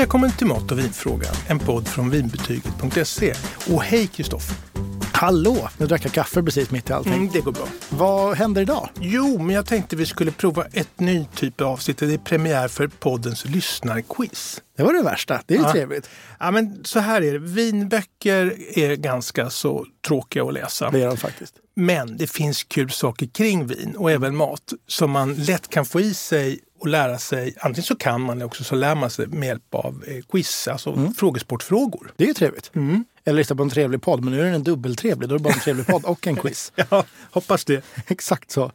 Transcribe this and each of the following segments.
Välkommen till Mat och vinfrågan, en podd från vinbetyget.se. Och hej Kristoffer! Hallå! Nu drack jag kaffe precis mitt i allting. Mm, det går bra. Vad händer idag? Jo, men jag tänkte vi skulle prova ett ny typ av avsnitt. Det är premiär för poddens lyssnarquiz. Det var det värsta. Det är ju Ja. trevligt. Ja, men så här är det. Vinböcker är ganska så tråkiga att läsa. Det är de faktiskt. Men det finns kul saker kring vin och även mat som man lätt kan få i sig och lära sig. Antingen så kan man eller också så lär man sig med hjälp av eh, quiz, alltså frågesportfrågor. Det är ju trevligt. Mm. Eller lyssna på en trevlig podd, men nu är den en dubbeltrevlig. Då är det bara en trevlig podd och en quiz. Ja, hoppas det. Exakt så.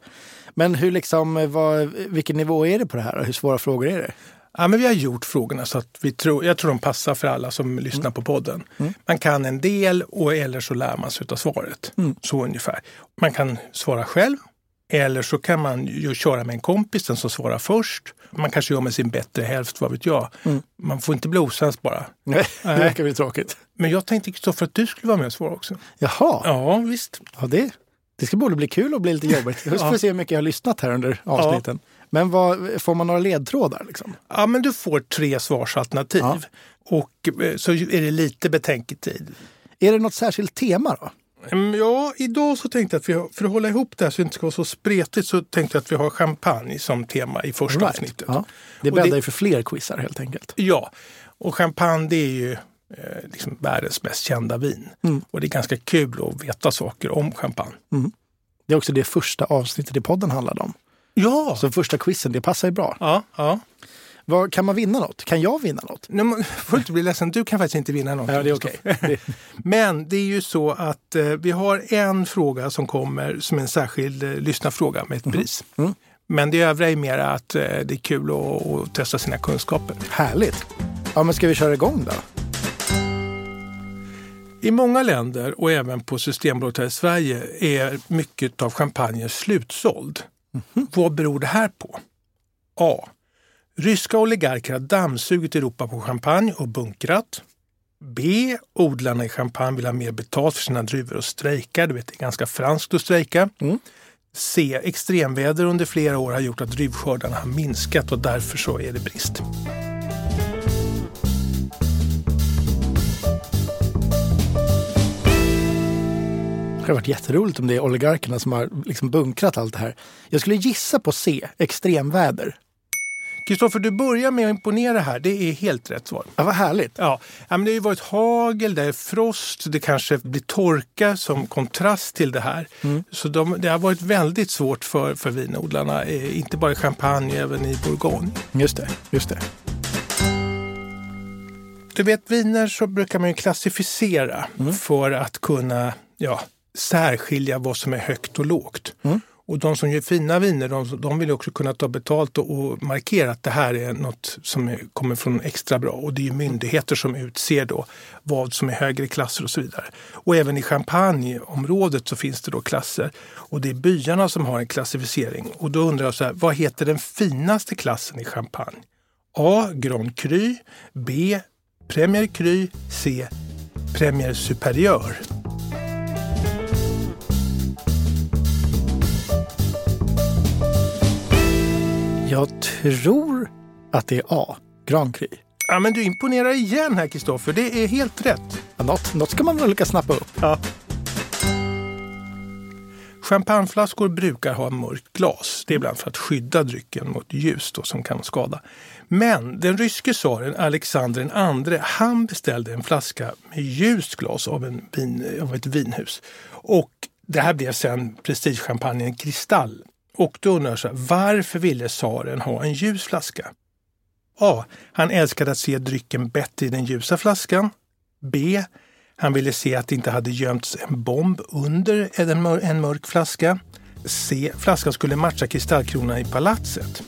Men hur liksom, eh, vad, vilken nivå är det på det här? Hur svåra frågor är det? Ja, men vi har gjort frågorna så att vi tror, jag tror de passar för alla som lyssnar på podden. Man kan en del och eller så lär man sig av svaret. Så ungefär. Man kan svara själv eller så kan man ju köra med en kompis, den som svarar först. Man kanske gör med sin bättre hälft, vad vet jag. Man får inte bli osams bara. Nej, det verkar väl tråkigt. Men jag tänkte Kristoffer att du skulle vara med och svara också. Jaha, ja. Ja, visst. det, det ska både bli kul och bli lite jobbigt. Vi får se hur mycket jag har lyssnat här under avsnitten. Men vad, får man några ledtrådar? Liksom? Ja, men du får tre svarsalternativ. Ja. Och eh, så är det lite betänketid. Är det något särskilt tema då? Mm, Ja, idag så tänkte jag att vi för att hålla ihop det här så det inte ska vara så spretigt så tänkte jag att vi har champagne som tema i första Right. avsnittet. Ja. Det bäddar ju för fler quizar helt enkelt. Ja, och champagne det är ju eh, liksom världens mest kända vin. Mm. Och det är ganska kul att veta saker om champagne. Det är också det första avsnittet i podden handlade om. Ja! Så första quizen, det passar ju bra. Ja, ja. Vad, kan man vinna något? Kan jag vinna något? Nu må- får du inte bli ledsen, du kan faktiskt inte vinna något. Ja, det är. Det- Men det är ju så att eh, vi har en fråga som kommer som en särskild eh, lyssnarfråga med ett pris. Mm. Men det övriga är mer att eh, det är kul att, att testa sina kunskaper. Härligt! Ja, men ska vi köra igång då? I många länder och även på Systembolaget här i Sverige är mycket av champagnen slutsåld. Vad beror det här på? A. Ryska oligarker har dammsugit Europa på champagne och bunkrat. B. Odlarna i champagne vill ha mer betalt för sina druvor och strejkar. Du vet, det är ganska franskt att strejka. Mm. C. Extremväder under flera år har gjort att druvskördarna har minskat och därför så är det brist. Det hade varit jätteroligt om det är oligarkerna som har liksom bunkrat allt det här. Jag skulle gissa på C, extremväder. Kristoffer, du börjar med att imponera här. Det är helt rätt svar. Ja, vad härligt. Ja, men det har ju varit hagel, det är frost, det kanske blir torka som kontrast till det här. Så de, det har varit väldigt svårt för, för vinodlarna, eh, inte bara i Champagne, även i Bourgogne. Just det, just det. Du vet, viner så brukar man ju klassificera för att kunna ja, särskilja vad som är högt och lågt. Och de som gör fina viner, de, de vill ju också kunna ta betalt och, och markera att det här är något som är, kommer från extra bra. Och det är ju myndigheter som utser då vad som är högre klasser och så vidare. Och även i champagneområdet så finns det då klasser. Och det är byarna som har en klassificering. Och då undrar jag så här, vad heter den finaste klassen i champagne? A. Grand Cru. B. Premier Cru. C. Premier Superieur. Jag tror att det är A, Grand Cru. Ja, men du imponerar igen här Kristoffer. Det är helt rätt. Ja, något, något ska man väl lyckas snappa upp. Ja. Champagneflaskor brukar ha mörkt glas. Det är ibland för att skydda drycken mot ljus då, som kan skada. Men den ryske tsaren Alexander II, han beställde en flaska med ljust glas av, en vin, av ett vinhus. Och det här blev sen prestigechampagnen Kristall. Och då undrar jag varför ville tsaren ha en ljus flaska? A. Han älskade att se drycken bättre i den ljusa flaskan. B. Han ville se att det inte hade gömts en bomb under en, mör- en mörk flaska. C. Flaskan skulle matcha kristallkronan i palatset.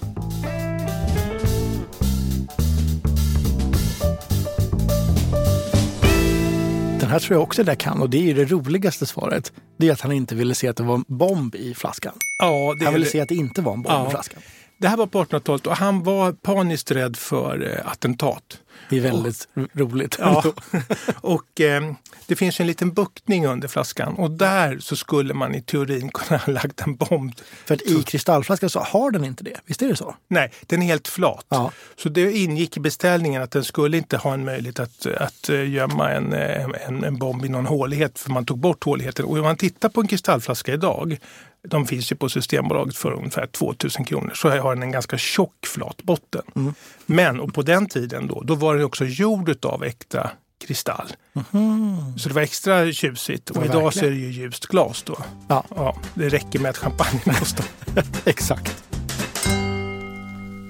Den här tror jag också jag kan och det är ju det roligaste svaret. Det är att han inte ville se att det var en bomb i flaskan. Ja, det, Han ville är- se att det inte var en bomb Ja. i flaskan. det här var på 1800-talet och han var paniskt rädd för eh, attentat. Det är väldigt roligt. Ja. och eh, det finns en liten buktning under flaskan och där så skulle man i teorin kunna ha lagt en bomb. För att i kristallflaskan så har den inte det, visst är det så? Nej, den är helt flat. Ja. Så det ingick i beställningen att den skulle inte ha en möjlighet att, att eh, gömma en, eh, en, en bomb i någon hålighet för man tog bort håligheten. Och om man tittar på en kristallflaska idag de finns ju på Systembolaget för ungefär 2000 kronor. Så har den en ganska tjock flat botten. Mm. Men och på den tiden då, då var den också gjord av äkta kristall. Mm. Så det var extra tjusigt. Och ja, idag verkligen. så är det ju ljust glas då. Ja. ja det räcker med att champagnen kostar. Exakt.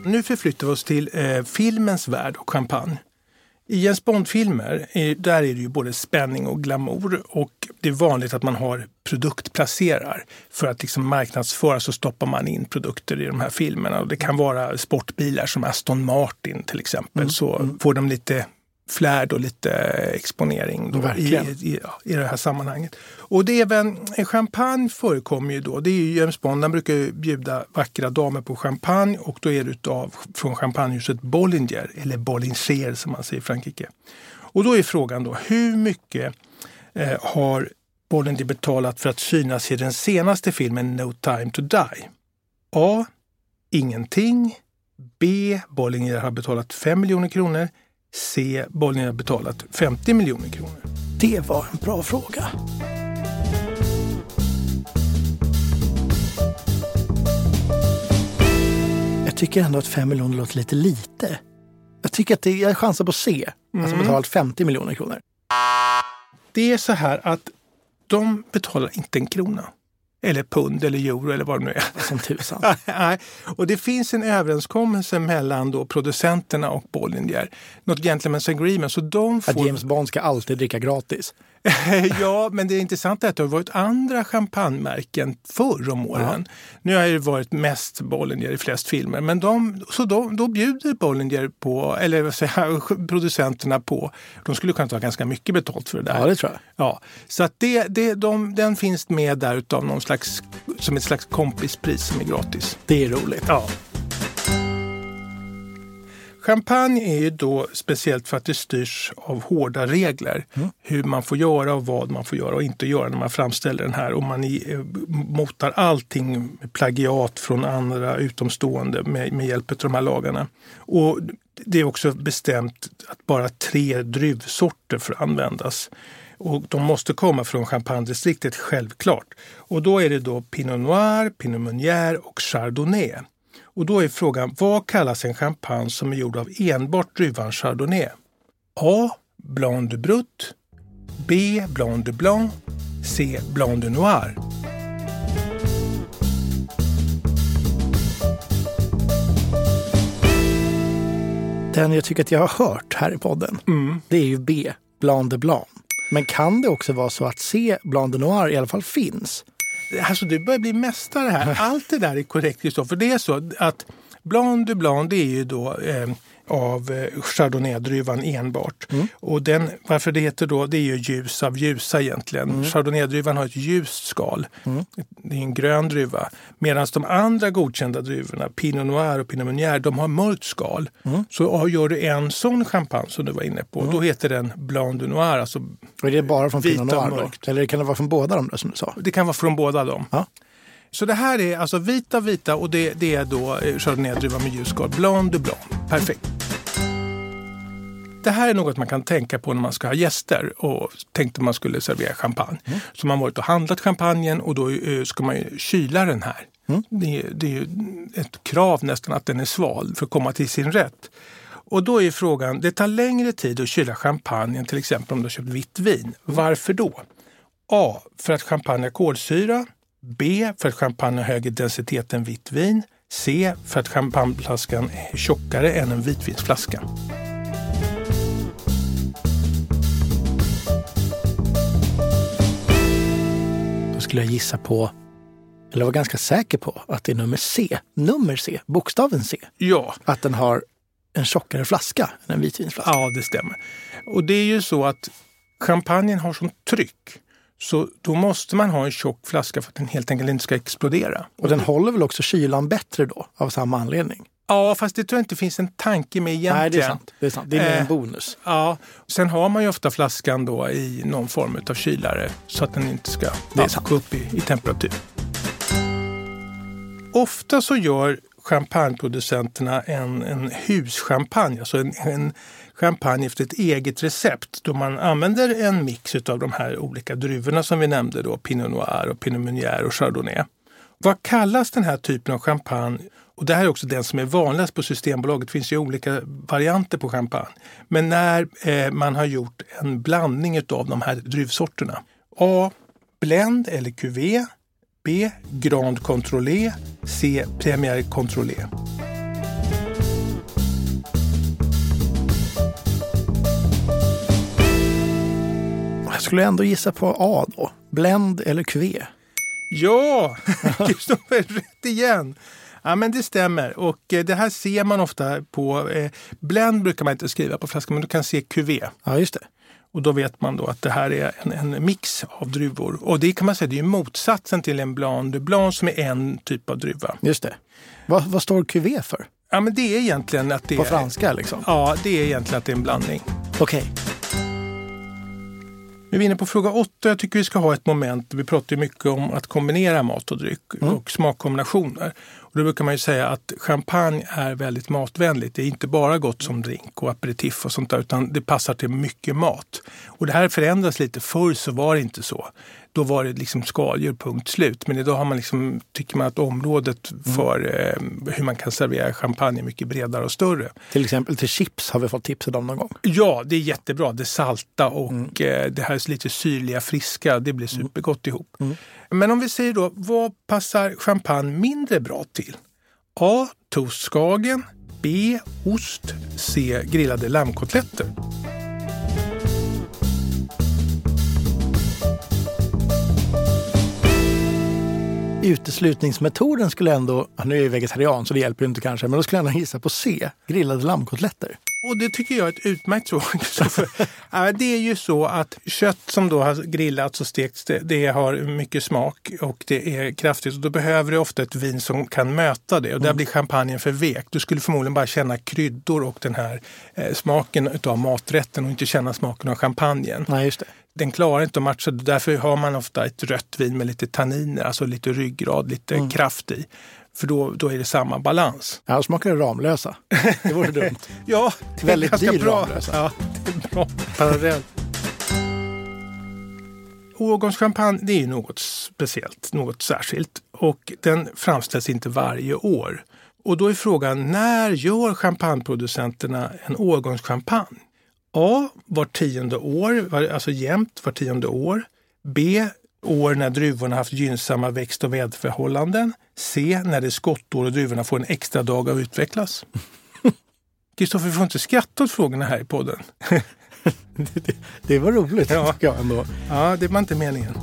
Nu förflyttar vi oss till eh, filmens värld och champagne. I Jens Bond-filmer där är det ju både spänning och glamour och det är vanligt att man har produktplacerar. För att liksom marknadsföra så stoppar man in produkter i de här filmerna. Och det kan vara sportbilar som Aston Martin till exempel. Mm. Så mm. får de lite flärd och lite exponering då i, i, i, det här sammanhanget. Och det är även, champagne förekommer ju då. Det är ju James Bond, han brukar bjuda vackra damer på champagne och då är det utav, från champagnehuset Bollinger, eller Bollinger som man säger i Frankrike. Och då är frågan då, hur mycket eh, har Bollinger betalat för att synas i den senaste filmen No time to die? A. Ingenting. B. Bollinger har betalat 5 miljoner kronor. C. Bollinger har betalat 50 miljoner kronor. Det var en bra fråga. Jag tycker ändå att 5 miljoner låter lite lite. Jag tycker att det, jag chansar på C. Alltså mm. Alltså betalat 50 miljoner kronor. Det är så här att de betalar inte en krona. Eller pund eller euro eller vad det nu är. Som tusan. Nej. och det finns en överenskommelse mellan då producenterna och Bollinger. Något gentleman's agreement. Så de får... Att James Bond ska alltid dricka gratis. ja, men det är att det har varit andra champagnemärken förr om åren. Ja. Nu har det varit mest Bollinger i flest filmer, men de, så då, då bjuder Bollinger på, eller vad säger, producenterna på, de skulle kunna ta ganska mycket betalt för det där. Ja, det tror jag. Ja, så att det, det, de, den finns med där utav någon slags, som ett slags kompispris som är gratis. Det är roligt. Ja. Champagne är ju då speciellt för att det styrs av hårda regler. Mm. Hur man får göra och vad man får göra och inte göra när man framställer den här. Och man i, eh, motar allting med plagiat från andra utomstående med, med hjälp av de här lagarna. Och det är också bestämt att bara tre druvsorter får användas. Och de måste komma från champagnedistriktet självklart. Och då är det då Pinot Noir, Pinot Meunier och Chardonnay. Och då är frågan, vad kallas en champagne som är gjord av enbart druvan Chardonnay? A. Blanc de Brut B. Blanc de Blanc C. Blanc de Noir Den jag tycker att jag har hört här i podden, mm. det är ju B. Blanc de Blanc. Men kan det också vara så att C. Blanc de Noir i alla fall finns? Alltså du börjar bli mästare här. Allt det där är korrekt Kristoffer. Det är så att Blanc de Blanc det är ju då eh, av eh, Chardonnay-druvan enbart. Mm. Och den, varför det heter då, det är ju ljus av ljusa egentligen. Mm. Chardonnay-druvan har ett ljust skal. Mm. Det är en grön druva. Medan de andra godkända druvorna, Pinot Noir och Pinot Meunier, de har mörkt skal. Mm. Så gör du en sån champagne som du var inne på, mm. då heter den Blanc de Noir. Alltså och är det bara från Pinot Noir? Eller kan det vara från båda de där som du sa? Det kan vara från båda dem. Ja. Så det här är alltså vita vita och det, det är då eh, chardonnay-druva med ljusskal. Blanc de Blanc. Perfekt. Det här är något man kan tänka på när man ska ha gäster och tänkte man skulle servera champagne. Mm. Så man har varit och handlat champagnen och då eh, ska man ju kyla den här. Mm. Det, det är ju ett krav nästan att den är sval för att komma till sin rätt. Och då är frågan, det tar längre tid att kyla champagnen till exempel om du har köpt vitt vin. Varför då? A. För att champagne har kolsyra. B. För att champagne har högre densitet än vitt vin. C. För att champagneflaskan är tjockare än en vitvinsflaska. Då skulle jag gissa på, eller vara ganska säker på, att det är nummer C. Nummer C, bokstaven C. Ja. Att den har en tjockare flaska än en vitvinsflaska. Ja, det stämmer. Och det är ju så att champagnen har sånt tryck så då måste man ha en tjock flaska för att den helt enkelt inte ska explodera. Och den håller väl också kylan bättre då av samma anledning? Ja, fast det tror jag inte finns en tanke med egentligen. Nej, det är sant. Det är, sant. Det är mer en Eh, bonus. Ja, sen har man ju ofta flaskan då i någon form av kylare så att den inte ska ja, gå upp i, i temperatur. Ofta så gör champagneproducenterna en, en huschampagne, alltså en, en champagne efter ett eget recept då man använder en mix av de här olika druvorna som vi nämnde då, Pinot Noir och Pinot Meunier och Chardonnay. Vad kallas den här typen av champagne? Och det här är också den som är vanligast på Systembolaget. Det finns ju olika varianter på champagne. Men när eh, man har gjort en blandning av de här druvsorterna. A. Blend eller Cuvée. B. Grand Controlé. C. Premier Controlé. Skulle ändå gissa på A då. Blend eller QV. Ja, Kristoffer, rätt igen! Ja, men det stämmer. Och eh, det här ser man ofta på... Eh, blend brukar man inte skriva på flaskan, men du kan se Cuvée. Ja, just det. Och då vet man då att det här är en, en mix av druvor. Och det kan man säga det är motsatsen till en Blanc de Blanc som är en typ av druva. Just det. Vad, vad står QV för? Ja, men det är egentligen att det På är... franska liksom? Ja, det är egentligen att det är en blandning. Okej. Nu är vi inne på fråga åtta. Jag tycker vi ska ha ett moment. Vi pratar ju mycket om att kombinera mat och dryck och smakkombinationer. Och då brukar man ju säga att champagne är väldigt matvänligt. Det är inte bara gott som drink och aperitif och sånt där utan det passar till mycket mat. Och det här förändras lite. Förr så var det inte så. Då var det liksom skaldjur, punkt slut. Men idag har man liksom, tycker man att området för eh, hur man kan servera champagne är mycket bredare och större. Till exempel till chips har vi fått tipset om någon gång. Ja, det är jättebra. Det salta och eh, det här lite syrliga, friska, det blir supergott ihop. Men om vi säger då, vad passar champagne mindre bra till? A. Toastskagen. B. Ost. C. Grillade lammkotletter. Uteslutningsmetoden skulle ändå, nu är jag vegetarian så det hjälper inte kanske, men då skulle jag ändå gissa på C. Grillade lammkotletter. Och det tycker jag är ett utmärkt svar. Det är ju så att kött som då har grillats och stekts, det, det har mycket smak och det är kraftigt. Och då behöver du ofta ett vin som kan möta det. Och där blir champagnen för vek. Du skulle förmodligen bara känna kryddor och den här eh, smaken av maträtten och inte känna smaken av champagnen. Nej, just det. Den klarar inte att matcha. Därför har man ofta ett rött vin med lite tanniner, alltså lite ryggrad, lite kraft i. För då, då är det samma balans. Ja, smakar det Ramlösa. Det vore dumt. Ja, det är Väldigt dyr bra. Ramlösa. Ja, det är bra parallell. Årgångschampagne det är något speciellt, något särskilt och den framställs inte varje år. Och då är frågan, när gör champagneproducenterna en årgångschampagne? A. Var tionde år, alltså jämnt var tionde år. B. År när druvorna haft gynnsamma växt och väderförhållanden. C. När det är skottår och druvorna får en extra dag att utvecklas. Kristoffer, vi får inte skratta åt frågorna här i podden. det, det var roligt Ja. tycker jag ändå. Ja, det var inte meningen.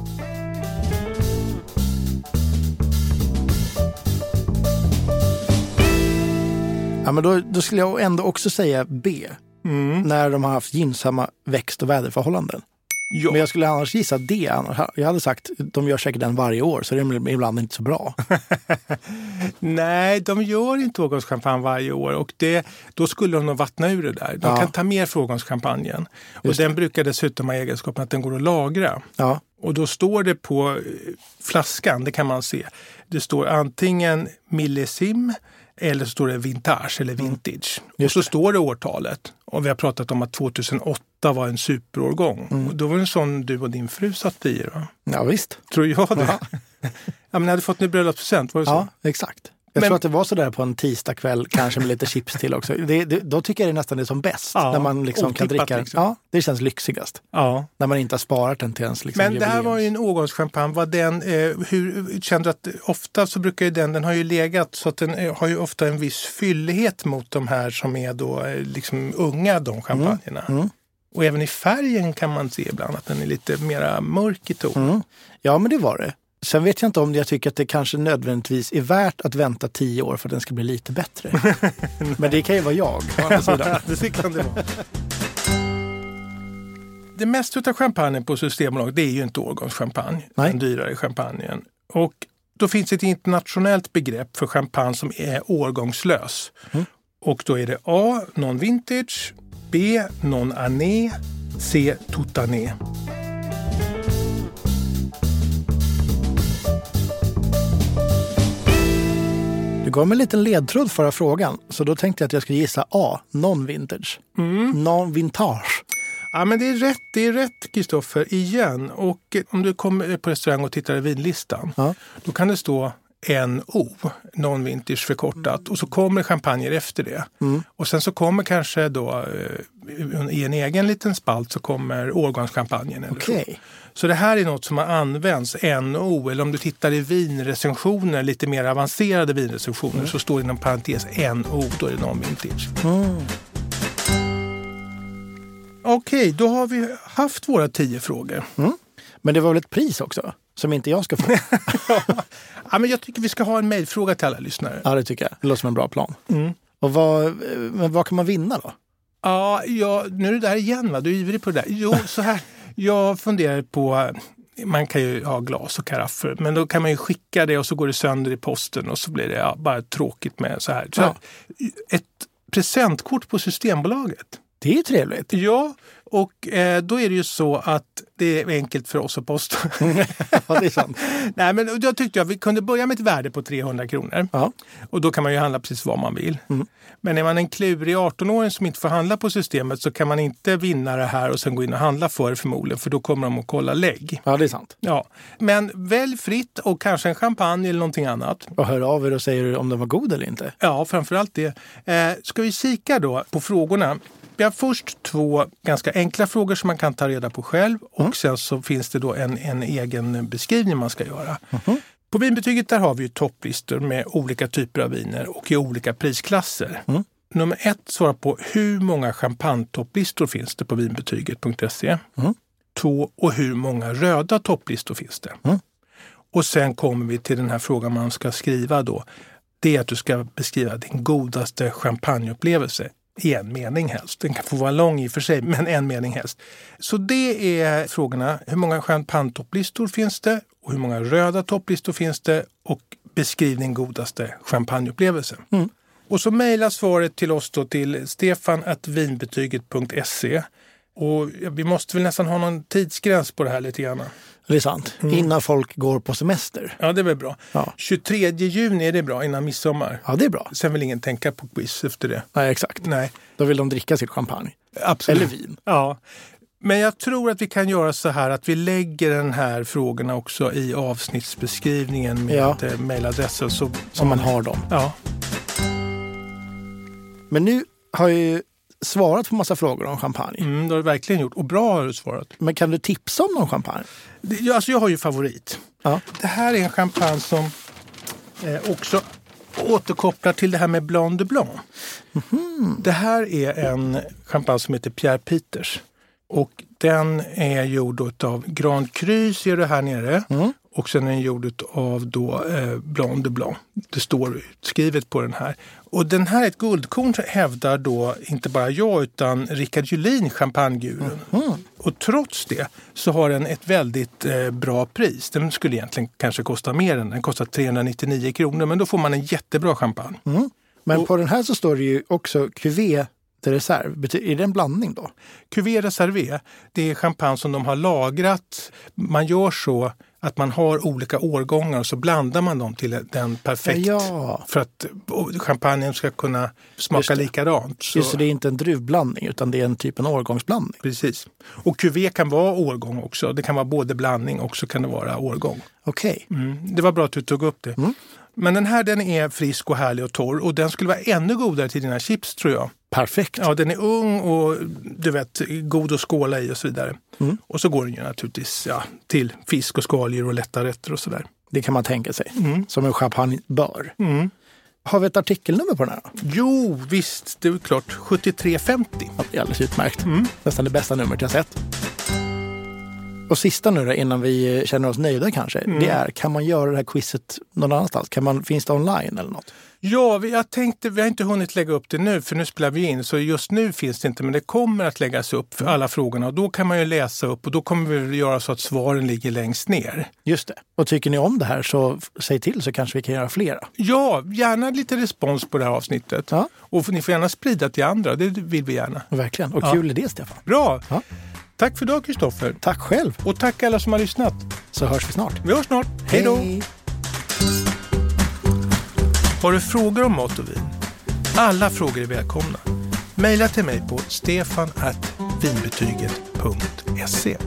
Ja, men då, då skulle jag ändå också säga B. När de har haft gynnsamma växt och väderförhållanden. Ja. Men jag skulle annars gissa D. Annars- Jag hade sagt de gör säkert den varje år så det är ibland inte så bra. Nej, de gör inte årgångschampagne varje år och det, då skulle de nog vattna ur det där. De Ja. kan ta mer för årgångschampagnen. Och det. den brukar dessutom ha egenskapen att den går att lagra. Ja, Och då står det på eh, flaskan, det kan man se. Det står antingen millissim eller så står det vintage eller vintage. och Just så står det årtalet. Och vi har pratat om att 2008 var en superårgång. Och då var det en sån du och din fru satt i. Va? ja visst. Tror jag det. Ja. men ni hade fått en bröllopspresent, var det så? Ja, exakt. Jag Men- tror att det var så där på en tisdagkväll, kanske med lite chips till också. Det, det, då tycker jag det nästan är som bäst. Ja, när man liksom kan dricka liksom. Ja, det känns lyxigast. ja. När man inte har sparat den till ens liksom, Men det här jubileums- var ju en årgångschampagne. Var den, eh, hur, kände att ofta så brukar ju den, den har ju legat så att den eh, har ju ofta en viss fyllighet mot de här som är då eh, liksom unga, de champagnerna. mm. Och även i färgen kan man se ibland att den är lite mera mörk i ton. Mm. Ja, men det var det. Sen vet jag inte om jag tycker att det kanske nödvändigtvis är värt att vänta tio år för att den ska bli lite bättre. men det kan ju vara jag, det kan det vara. Det mesta av champagnen på Systembolaget det är ju inte årgångschampagne, Nej. den dyrare champagnen. Och Då finns ett internationellt begrepp för champagne som är årgångslös. Mm. Och då är det A. Non-vintage, B. Non-année, C. Tout année. Gav mig en liten ledtråd förra frågan, så då tänkte jag att jag skulle gissa A. Non-vintage. Mm. Non-vintage. Ja, men det är rätt, det är rätt Kristoffer, igen. Och om du kommer på restaurang och tittar i vinlistan, ja. då kan det stå NO, non-vintage förkortat. Och så kommer champagner efter det. Mm. Och sen så kommer kanske då eh, i en egen liten spalt så kommer årgångschampagnen. Okay. Så. så det här är något som har använts, NO, eller om du tittar i vinrecensioner, lite mer avancerade vinrecensioner, mm. så står det inom parentes NO, då är det non-vintage. Mm. Okej, då har vi haft våra tio frågor. Mm. Men det var väl ett pris också? Som inte jag ska få? ja, men jag tycker vi ska ha en mejlfråga till alla lyssnare. Ja, det tycker jag. Det låter som en bra plan. Mm. Och vad, men vad kan man vinna då? Ja, ja, nu är du där igen va? Du är ivrig på det där. Jo, så här. Jag funderar på man kan ju ha glas och karaffer, men då kan man ju skicka det och så går det sönder i posten och så blir det ja, bara tråkigt med så här. Så ja. Ett presentkort på Systembolaget. Det är ju trevligt. Ja, och eh, då är det ju så att det är enkelt för oss att posta. ja, det är sant. Nej, men jag tyckte att vi kunde börja med ett värde på 300 kronor. Ja. Och då kan man ju handla precis vad man vill. Mm. Men är man en klurig 18-åring som inte får handla på systemet så kan man inte vinna det här och sen gå in och handla för det förmodligen, för då kommer de att kolla lägg. Ja, det är sant. Ja. Men välj fritt och kanske en champagne eller någonting annat. Och hör av er och säger om den var god eller inte. Ja, framförallt det. Eh, ska vi kika då på frågorna? Vi har först två ganska enkla frågor som man kan ta reda på själv och mm. sen så finns det då en, en egen beskrivning man ska göra. Mm. På vinbetyget där har vi topplistor med olika typer av viner och i olika prisklasser. Mm. Nummer ett svarar på hur många champagnetopplistor finns det på vinbetyget.se. Mm. Två, och hur många röda topplistor finns det? Mm. Och sen kommer vi till den här frågan man ska skriva då. Det är att du ska beskriva din godaste champagneupplevelse i en mening helst. Den kan få vara lång i och för sig, men en mening helst. Så det är frågorna. Hur många champagnetopplistor finns det? Och hur många röda topplistor finns det? Och beskriv din godaste champagneupplevelse. Mm. Och så mejla svaret till oss då till stefanvinbetyget.se. Och vi måste väl nästan ha någon tidsgräns på det här lite grann. Det är sant. Mm. Innan folk går på semester. Ja, det är väl bra. Ja. 23 juni är det bra, innan midsommar. Ja, det är bra. Sen vill ingen tänka på quiz efter det. Nej, exakt. Nej. Då vill de dricka sitt champagne. Absolut. Eller vin. Ja. Men jag tror att vi kan göra så här att vi lägger den här frågorna också i avsnittsbeskrivningen med ja. Eh, mejladressen. Så, så man har dem. Ja. Men nu har ju svarat på massa frågor om champagne. Mm, det har du verkligen gjort. Och bra har du svarat. Men kan du tipsa om någon champagne? Det, alltså jag har ju favorit. Ja. Det här är en champagne som eh, också återkopplar till det här med Blanc de Blanc. Mm. Det här är en champagne som heter Pierre Peters. Och den är gjord av Grand Cru, ser du här nere. Mm. Och sen är den gjord av då, eh, Blanc de Blanc. Det står utskrivet på den här. Och den här är ett guldkorn hävdar då inte bara jag utan Rickard Julin, champagnegurun. Mm. Och trots det så har den ett väldigt eh, bra pris. Den skulle egentligen kanske kosta mer än den kostar 399 kronor men då får man en jättebra champagne. Mm. Men och, på den här så står det ju också Cuvée de Reserve. Är det en blandning då? Cuvée Reservé, det är champagne som de har lagrat. Man gör så att man har olika årgångar och så blandar man dem till den perfekt. Ja. För att champagnen ska kunna smaka Just likadant. Så. Just det, det är inte en druvblandning utan det är en typ av årgångsblandning. Precis. Och cuvée kan vara årgång också. Det kan vara både blandning och så kan det vara årgång. Okej. Okay. Mm, det var bra att du tog upp det. Mm. Men den här den är frisk och härlig och torr och den skulle vara ännu godare till dina chips tror jag. Perfekt. Ja, den är ung och du vet, god att skåla i och så vidare. Mm. Och så går den ju naturligtvis ja, till fisk och skaldjur och lätta rätter och sådär. Det kan man tänka sig, mm. som en champagne bör. Mm. Har vi ett artikelnummer på den här? Jo, visst, det är klart. 7350. Ja, det är alldeles utmärkt. Mm. Nästan det bästa numret jag sett. Och sista nu då, innan vi känner oss nöjda kanske, mm. det är kan man göra det här quizet någon annanstans? Kan man, finns det online eller något? Ja, vi, jag tänkte, vi har inte hunnit lägga upp det nu för nu spelar vi in så just nu finns det inte men det kommer att läggas upp för alla frågorna och då kan man ju läsa upp och då kommer vi att göra så att svaren ligger längst ner. Just det. Och tycker ni om det här så säg till så kanske vi kan göra flera. Ja, gärna lite respons på det här avsnittet. Ja. Och ni får gärna sprida till andra, det vill vi gärna. Verkligen. Och Ja. kul idé Stefan. Bra! Ja. Tack för idag Kristoffer. Tack själv. Och tack alla som har lyssnat. Så hörs vi snart. Vi hörs snart. Hej då! Har du frågor om mat och vin? Alla frågor är välkomna. Maila till mig på stefan.vinbetyget.se